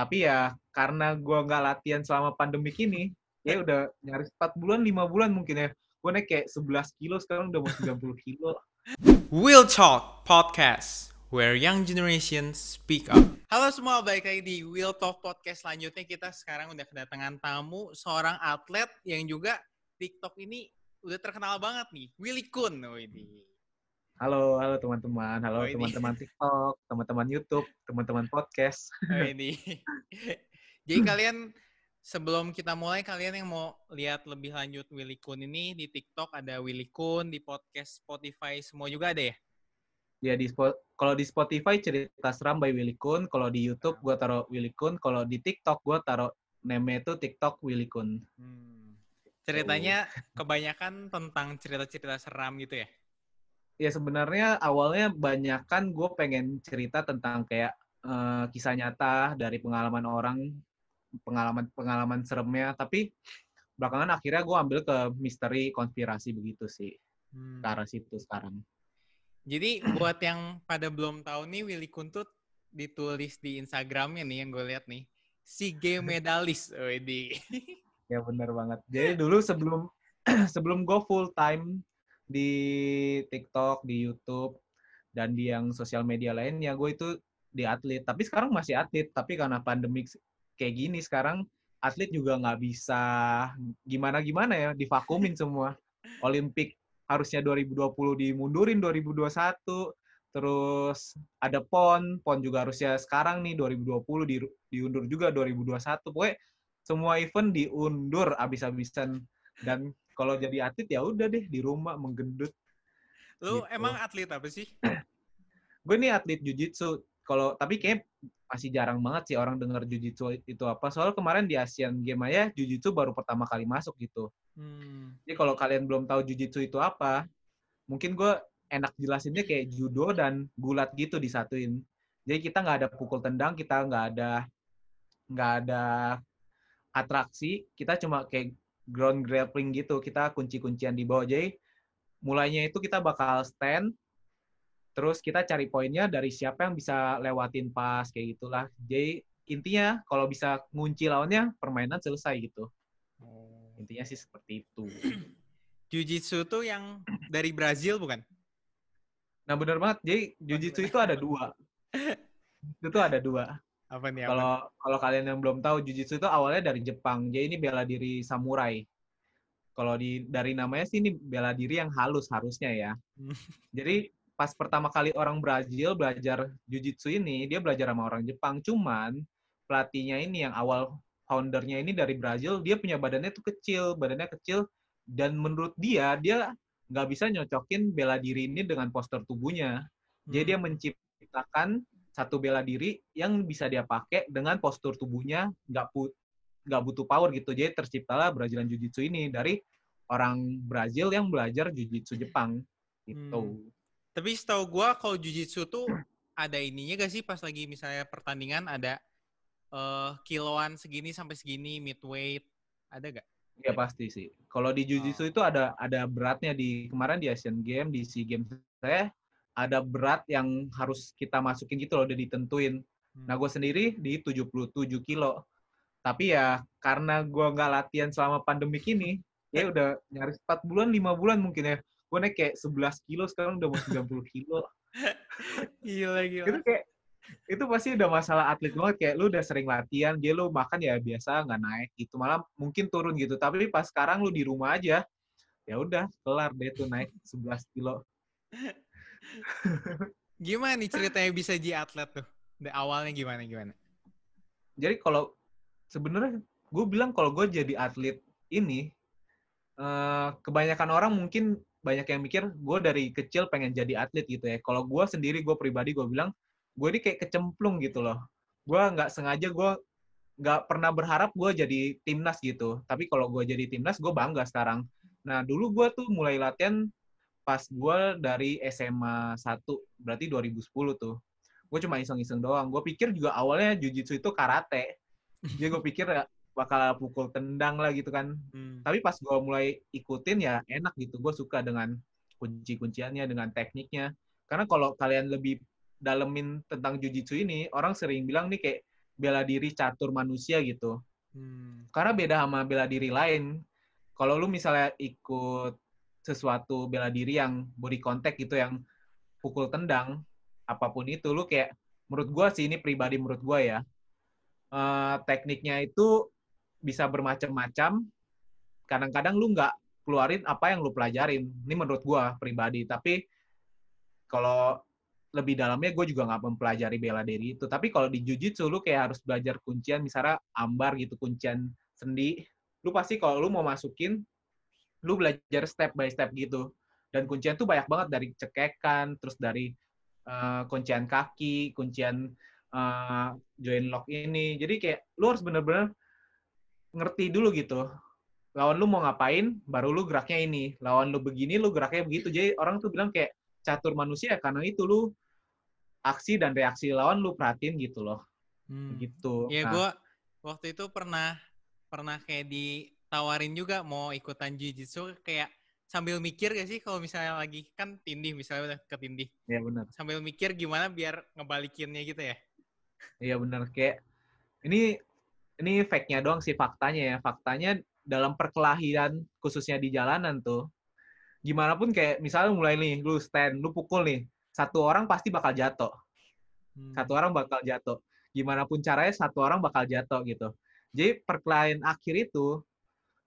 Tapi ya karena gue nggak latihan selama pandemik ini, ya udah nyaris 4 bulan, 5 bulan mungkin ya. Gue naik kayak 11 kilo, sekarang udah mau 90 kilo. Will Talk Podcast, where young generation speak up. Halo semua, balik lagi di Will Talk Podcast. Selanjutnya kita sekarang udah kedatangan tamu, seorang atlet yang juga TikTok ini udah terkenal banget nih, Willy Kun. Oh, ini. Halo, halo teman-teman. Halo Oh, teman-teman TikTok, teman-teman YouTube, teman-teman podcast. Oh, ini. Jadi kalian sebelum kita mulai kalian yang mau lihat lebih lanjut Willy Kun ini di TikTok ada Willy Kun, di podcast Spotify semua juga ada ya? Ya di kalau di Spotify cerita seram by Willy Kun, kalau di YouTube gue taruh Willy Kun, kalau di TikTok gue taruh name itu TikTok Willy Kun. Hmm. Ceritanya kebanyakan tentang cerita-cerita seram gitu ya? Ya sebenarnya awalnya banyak kan gue pengen cerita tentang kayak eh, kisah nyata dari pengalaman orang, pengalaman-pengalaman seremnya, tapi belakangan akhirnya gue ambil ke misteri konspirasi begitu sih, Hmm. ke arah situ sekarang. Jadi buat yang pada belum tahu nih Willy Kuntut ditulis di Instagramnya nih yang gue lihat nih si game medalis. Oh, di. Ya benar banget. Jadi dulu sebelum sebelum gue full time di TikTok, di YouTube, dan di yang sosial media lainnya, gue itu di atlet. Tapi sekarang masih atlet. Tapi karena pandemik kayak gini sekarang atlet juga nggak bisa gimana-gimana ya, divakumin semua. Olimpik harusnya 2020 dimundurin 2021. Terus ada PON, PON juga harusnya sekarang nih 2020 di, diundur juga 2021. Pokoknya semua event diundur abis-abisan dan kalau jadi atlet ya udah deh di rumah menggendut. Lu Gitu. emang atlet apa sih? Gue nih atlet jujitsu. Kalau tapi kayak masih jarang banget sih orang dengar jujitsu itu apa. Soalnya kemarin di Asian Games aja jujitsu baru pertama kali masuk gitu. Hmm. Jadi kalau kalian belum tahu jujitsu itu apa, mungkin gue enak jelasinnya kayak judo dan gulat gitu disatuin. Jadi kita nggak ada pukul tendang, kita nggak ada nggak ada atraksi, kita cuma kayak ground grappling gitu. Kita kunci-kuncian di bawah. Jadi mulainya itu kita bakal stand, terus kita cari poinnya dari siapa yang bisa lewatin pas kayak gitulah. Jadi intinya kalau bisa ngunci lawannya, permainan selesai gitu. Intinya sih seperti itu. Jiu-jitsu tuh yang dari Brazil bukan? Nah bener banget. Jadi jujitsu itu ada dua. Itu tuh ada dua. Apa nih? Kalau kalau kalian yang belum tahu jujitsu itu awalnya dari Jepang. Jadi ini bela diri samurai. Kalau di dari namanya sih ini bela diri yang halus harusnya ya. Hmm. Jadi pas pertama kali orang Brazil belajar jujitsu ini, dia belajar sama orang Jepang. Cuman pelatihnya ini yang awal foundernya ini dari Brazil, dia punya badannya tuh kecil, badannya kecil dan menurut dia dia nggak bisa nyocokin bela diri ini dengan postur tubuhnya. Jadi dia Hmm. menciptakan satu bela diri yang bisa dia pakai dengan postur tubuhnya nggak nggak butuh power gitu. Jadi terciptalah Brazilian Jiu-Jitsu ini dari orang Brazil yang belajar Jiu-Jitsu Jepang gitu. Hmm. Tapi setahu gua kalau jiu-jitsu tuh ada ininya gak sih pas lagi misalnya pertandingan ada eh kiloan segini sampai segini midweight ada gak? Ya pasti sih. Kalau di Jiu-Jitsu Oh. itu ada ada beratnya di kemarin di Asian Games, di SEA Games saya ada berat yang harus kita masukin gitu loh, udah ditentuin. Nah, gue sendiri di 77 kilo. Tapi ya karena gue nggak latihan selama pandemik ini, ya udah nyaris 4 bulan, 5 bulan mungkin ya. Gue naik kayak 11 kilo, sekarang udah mau 90 kilo. Gila Itu gila. kayak, itu pasti udah masalah atlet banget. Kayak lu udah sering latihan, dia lu makan ya biasa, nggak naik gitu. Malah mungkin turun gitu. Tapi pas sekarang lu di rumah aja, ya udah kelar deh tuh naik 11 kilo. Gimana nih ceritanya bisa jadi atlet tuh? Dari awalnya gimana gimana? jadi kalau sebenarnya gue bilang kalau gue jadi atlet ini eh, kebanyakan orang mungkin banyak yang mikir gue dari kecil pengen jadi atlet gitu ya kalau gue sendiri gue pribadi gue bilang gue ini kayak kecemplung gitu loh gue nggak sengaja gue nggak pernah berharap gue jadi timnas gitu tapi kalau gue jadi timnas gue bangga sekarang nah dulu gue tuh mulai latihan pas gue dari SMA 1 berarti 2010 tuh gue cuma iseng-iseng doang. Gue pikir juga awalnya jujitsu itu karate. Jadi gue pikir ya bakal pukul tendang lah gitu kan. Hmm. Tapi pas gue mulai ikutin ya enak gitu. Gue suka dengan kunci-kunciannya, dengan tekniknya. Karena kalau kalian lebih dalemin tentang jujitsu ini, orang sering bilang nih kayak bela diri catur manusia gitu. Hmm. Karena beda sama bela diri lain. Kalau lu misalnya ikut sesuatu bela diri yang body contact gitu yang pukul tendang apa pun itu lu kayak menurut gua sih ini pribadi menurut gua ya uh, tekniknya itu bisa bermacam-macam kadang-kadang lu nggak keluarin apa yang lu pelajarin ini menurut gua pribadi tapi kalau lebih dalamnya gue juga nggak mempelajari bela diri itu tapi kalau di jujitsu lu kayak harus belajar kuncian misalnya ambar gitu kuncian sendi lu pasti kalau lu mau masukin lu belajar step by step gitu. Dan kuncian tuh banyak banget dari cekekan terus dari uh, kuncian kaki kuncian uh, join lock ini. Jadi kayak lu harus bener-bener ngerti dulu gitu lawan lu mau ngapain baru lu geraknya ini. Lawan lu begini lu geraknya begitu. Jadi orang tuh bilang kayak catur manusia karena itu lu aksi dan reaksi lawan lu perhatiin gitu loh. Hmm. gitu. Ya nah, gue waktu itu pernah pernah kayak di tawarin juga mau ikutan jiu-jitsu kayak sambil mikir gak sih kalau misalnya lagi kan tindih misalnya udah ke tindih. Iya benar. Sambil mikir gimana biar ngebalikinnya gitu ya. Iya benar kayak ini ini fake-nya doang sih faktanya ya. Faktanya dalam perkelahian khususnya di jalanan tuh gimana pun kayak misalnya mulai nih lu stand, lu pukul nih, satu orang pasti bakal jatuh. Hmm. Satu orang bakal jatuh. Gimana pun caranya satu orang bakal jatuh gitu. Jadi perkelahian akhir itu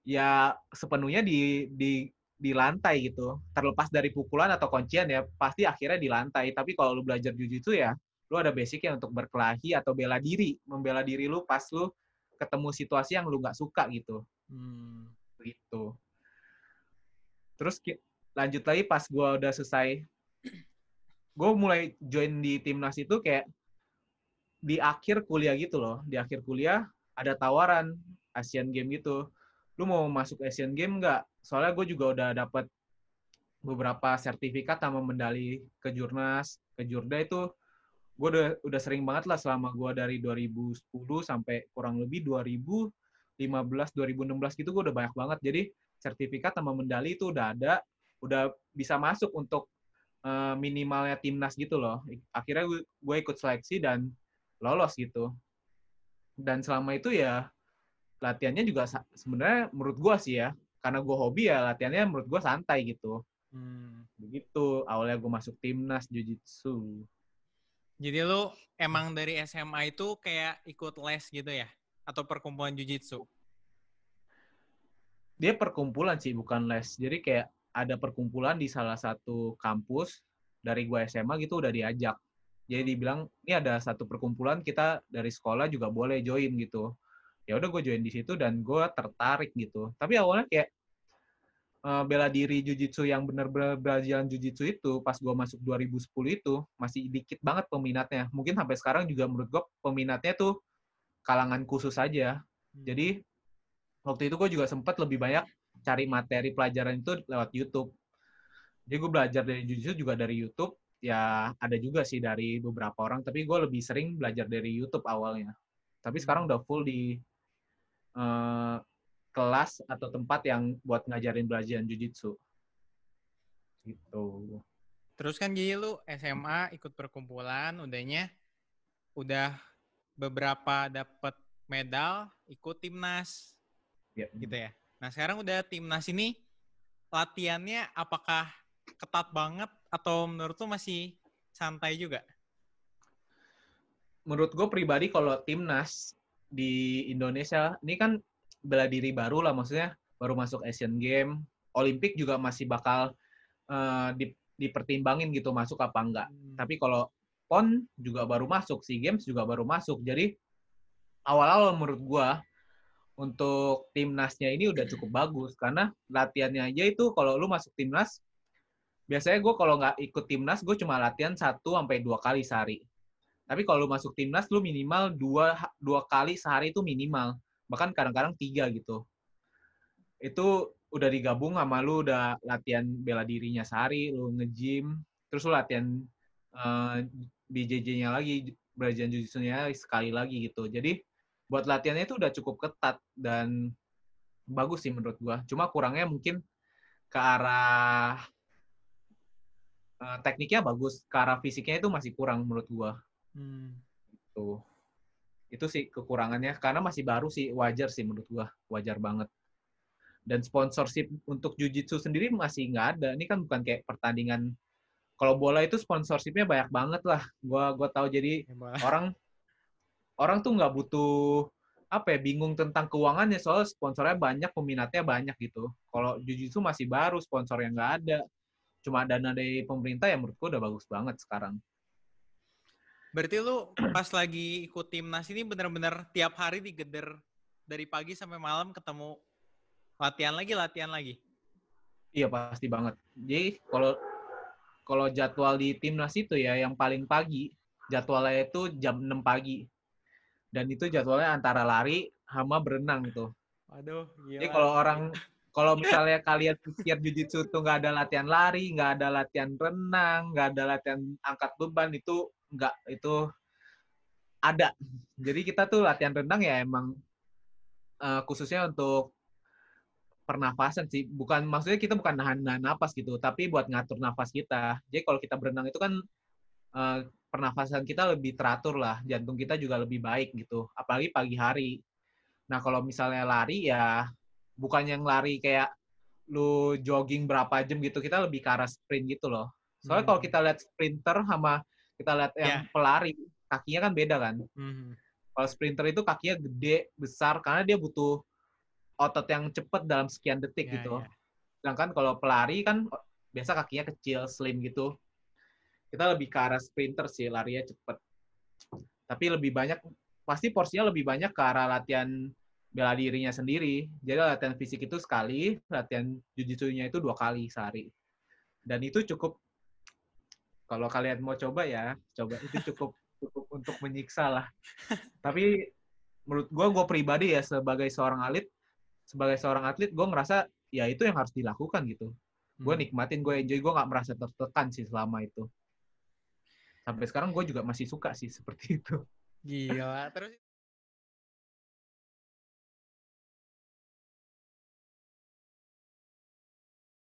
ya sepenuhnya di di di lantai gitu. Terlepas dari pukulan atau kuncian ya, pasti akhirnya di lantai. Tapi kalau lu belajar jujitsu ya, lu ada basicnya untuk berkelahi atau bela diri, membela diri lu pas lu ketemu situasi yang lu nggak suka gitu. Hmm. Gitu. Terus lanjut lagi pas gue udah selesai, gue mulai join di timnas itu kayak di akhir kuliah gitu loh. Di akhir kuliah ada tawaran Asian Game gitu lu mau masuk Asian Game nggak? Soalnya gue juga udah dapat beberapa sertifikat sama medali ke Jurnas, ke Jurda itu gue udah udah sering banget lah selama gue dari 2010 sampai kurang lebih 2015 2016 gitu gue udah banyak banget. Jadi sertifikat sama medali itu udah ada udah bisa masuk untuk uh, minimalnya timnas gitu loh. Akhirnya gue ikut seleksi dan lolos gitu. Dan selama itu ya latihannya juga sebenarnya menurut gue sih ya karena gue hobi ya latihannya menurut gue santai gitu. Hmm. begitu awalnya gue masuk timnas jujitsu jadi lu emang dari SMA itu kayak ikut les gitu ya? Atau perkumpulan jujitsu dia perkumpulan sih bukan les. Jadi kayak ada perkumpulan di salah satu kampus dari gue SMA gitu udah diajak. Jadi dibilang ini ada satu perkumpulan kita dari sekolah juga boleh join gitu ya udah gue join di situ dan gue tertarik gitu. Tapi awalnya kayak uh, bela diri jujitsu yang benar-benar belajar jujitsu itu pas gue masuk 2010 itu masih dikit banget peminatnya. Mungkin sampai sekarang juga menurut gue peminatnya tuh kalangan khusus aja. Hmm. jadi waktu itu gue juga sempat lebih banyak cari materi pelajaran itu lewat YouTube. Jadi gue belajar dari jujitsu juga dari YouTube. Ya ada juga sih dari beberapa orang tapi gue lebih sering belajar dari YouTube awalnya. Tapi sekarang hmm. udah full di uh, kelas atau tempat yang buat ngajarin belajar jujitsu. Gitu. Terus kan gini lu SMA ikut perkumpulan, udahnya udah beberapa dapat medal, ikut timnas. Ya. Gitu ya. Nah, sekarang udah timnas ini latihannya apakah ketat banget atau menurut lu masih santai juga? Menurut gue pribadi kalau timnas di Indonesia ini kan bela diri baru lah maksudnya baru masuk Asian Game, Olimpik juga masih bakal uh, di, dipertimbangin gitu masuk apa enggak. Hmm. Tapi kalau PON juga baru masuk, SEA Games juga baru masuk. Jadi awal-awal menurut gua untuk timnasnya ini udah cukup bagus karena latihannya aja itu kalau lu masuk timnas biasanya gue kalau nggak ikut timnas gue cuma latihan satu sampai dua kali sehari tapi kalau lu masuk timnas, lu minimal dua, dua kali sehari itu minimal. Bahkan kadang-kadang tiga gitu. Itu udah digabung sama lu udah latihan bela dirinya sehari, lu nge-gym, terus lu latihan uh, eh, BJJ-nya lagi, belajar jujitsu-nya sekali lagi gitu. Jadi buat latihannya itu udah cukup ketat dan bagus sih menurut gua. Cuma kurangnya mungkin ke arah uh, tekniknya bagus, ke arah fisiknya itu masih kurang menurut gua. Hmm. Itu. Itu sih kekurangannya karena masih baru sih wajar sih menurut gua, wajar banget. Dan sponsorship untuk jujitsu sendiri masih nggak ada. Ini kan bukan kayak pertandingan kalau bola itu sponsorshipnya banyak banget lah. Gua gua tahu jadi Ya, orang orang tuh nggak butuh apa ya bingung tentang keuangannya soal sponsornya banyak peminatnya banyak gitu kalau jujitsu masih baru sponsor yang nggak ada cuma dana dari pemerintah ya menurutku udah bagus banget sekarang Berarti lu pas lagi ikut timnas ini bener-bener tiap hari digeder dari pagi sampai malam ketemu latihan lagi, latihan lagi. iya pasti banget jadi kalau kalau jadwal di timnas itu ya yang paling pagi jadwalnya itu jam 6 pagi dan itu jadwalnya antara lari sama berenang tuh Waduh, gila. Jadi kalau orang kalau misalnya kalian pikir jujitsu tuh nggak ada latihan lari, nggak ada latihan renang, nggak ada latihan angkat beban itu nggak itu ada. Jadi kita tuh latihan renang ya emang eh, khususnya untuk pernafasan sih. Bukan maksudnya kita bukan nahan-nahan napas gitu, tapi buat ngatur nafas kita. Jadi kalau kita berenang itu kan eh, pernafasan kita lebih teratur lah, jantung kita juga lebih baik gitu. Apalagi pagi hari. Nah, kalau misalnya lari ya bukan yang lari kayak lu jogging berapa jam gitu, kita lebih ke arah sprint gitu loh. Soalnya Hmm. kalau kita lihat sprinter sama kita lihat yang Ya. pelari, kakinya kan beda kan. Mhm. Kalau sprinter itu kakinya gede, besar karena dia butuh otot yang cepet dalam sekian detik Ya, gitu. ya. Sedangkan kalau pelari kan biasa kakinya kecil, slim gitu. Kita lebih ke arah sprinter sih, larinya cepet. Tapi lebih banyak, pasti porsinya lebih banyak ke arah latihan bela dirinya sendiri. Jadi latihan fisik itu sekali, latihan jujitsunya itu dua kali sehari. Dan itu cukup, kalau kalian mau coba ya, coba itu cukup cukup untuk menyiksa lah. Tapi menurut gue, gue pribadi ya sebagai seorang atlet, sebagai seorang atlet, gue ngerasa ya itu yang harus dilakukan gitu. Gue Hmm. nikmatin, gue enjoy, gue nggak merasa tertekan sih selama itu. Sampai sekarang gue juga masih suka sih seperti itu. Gila. Terus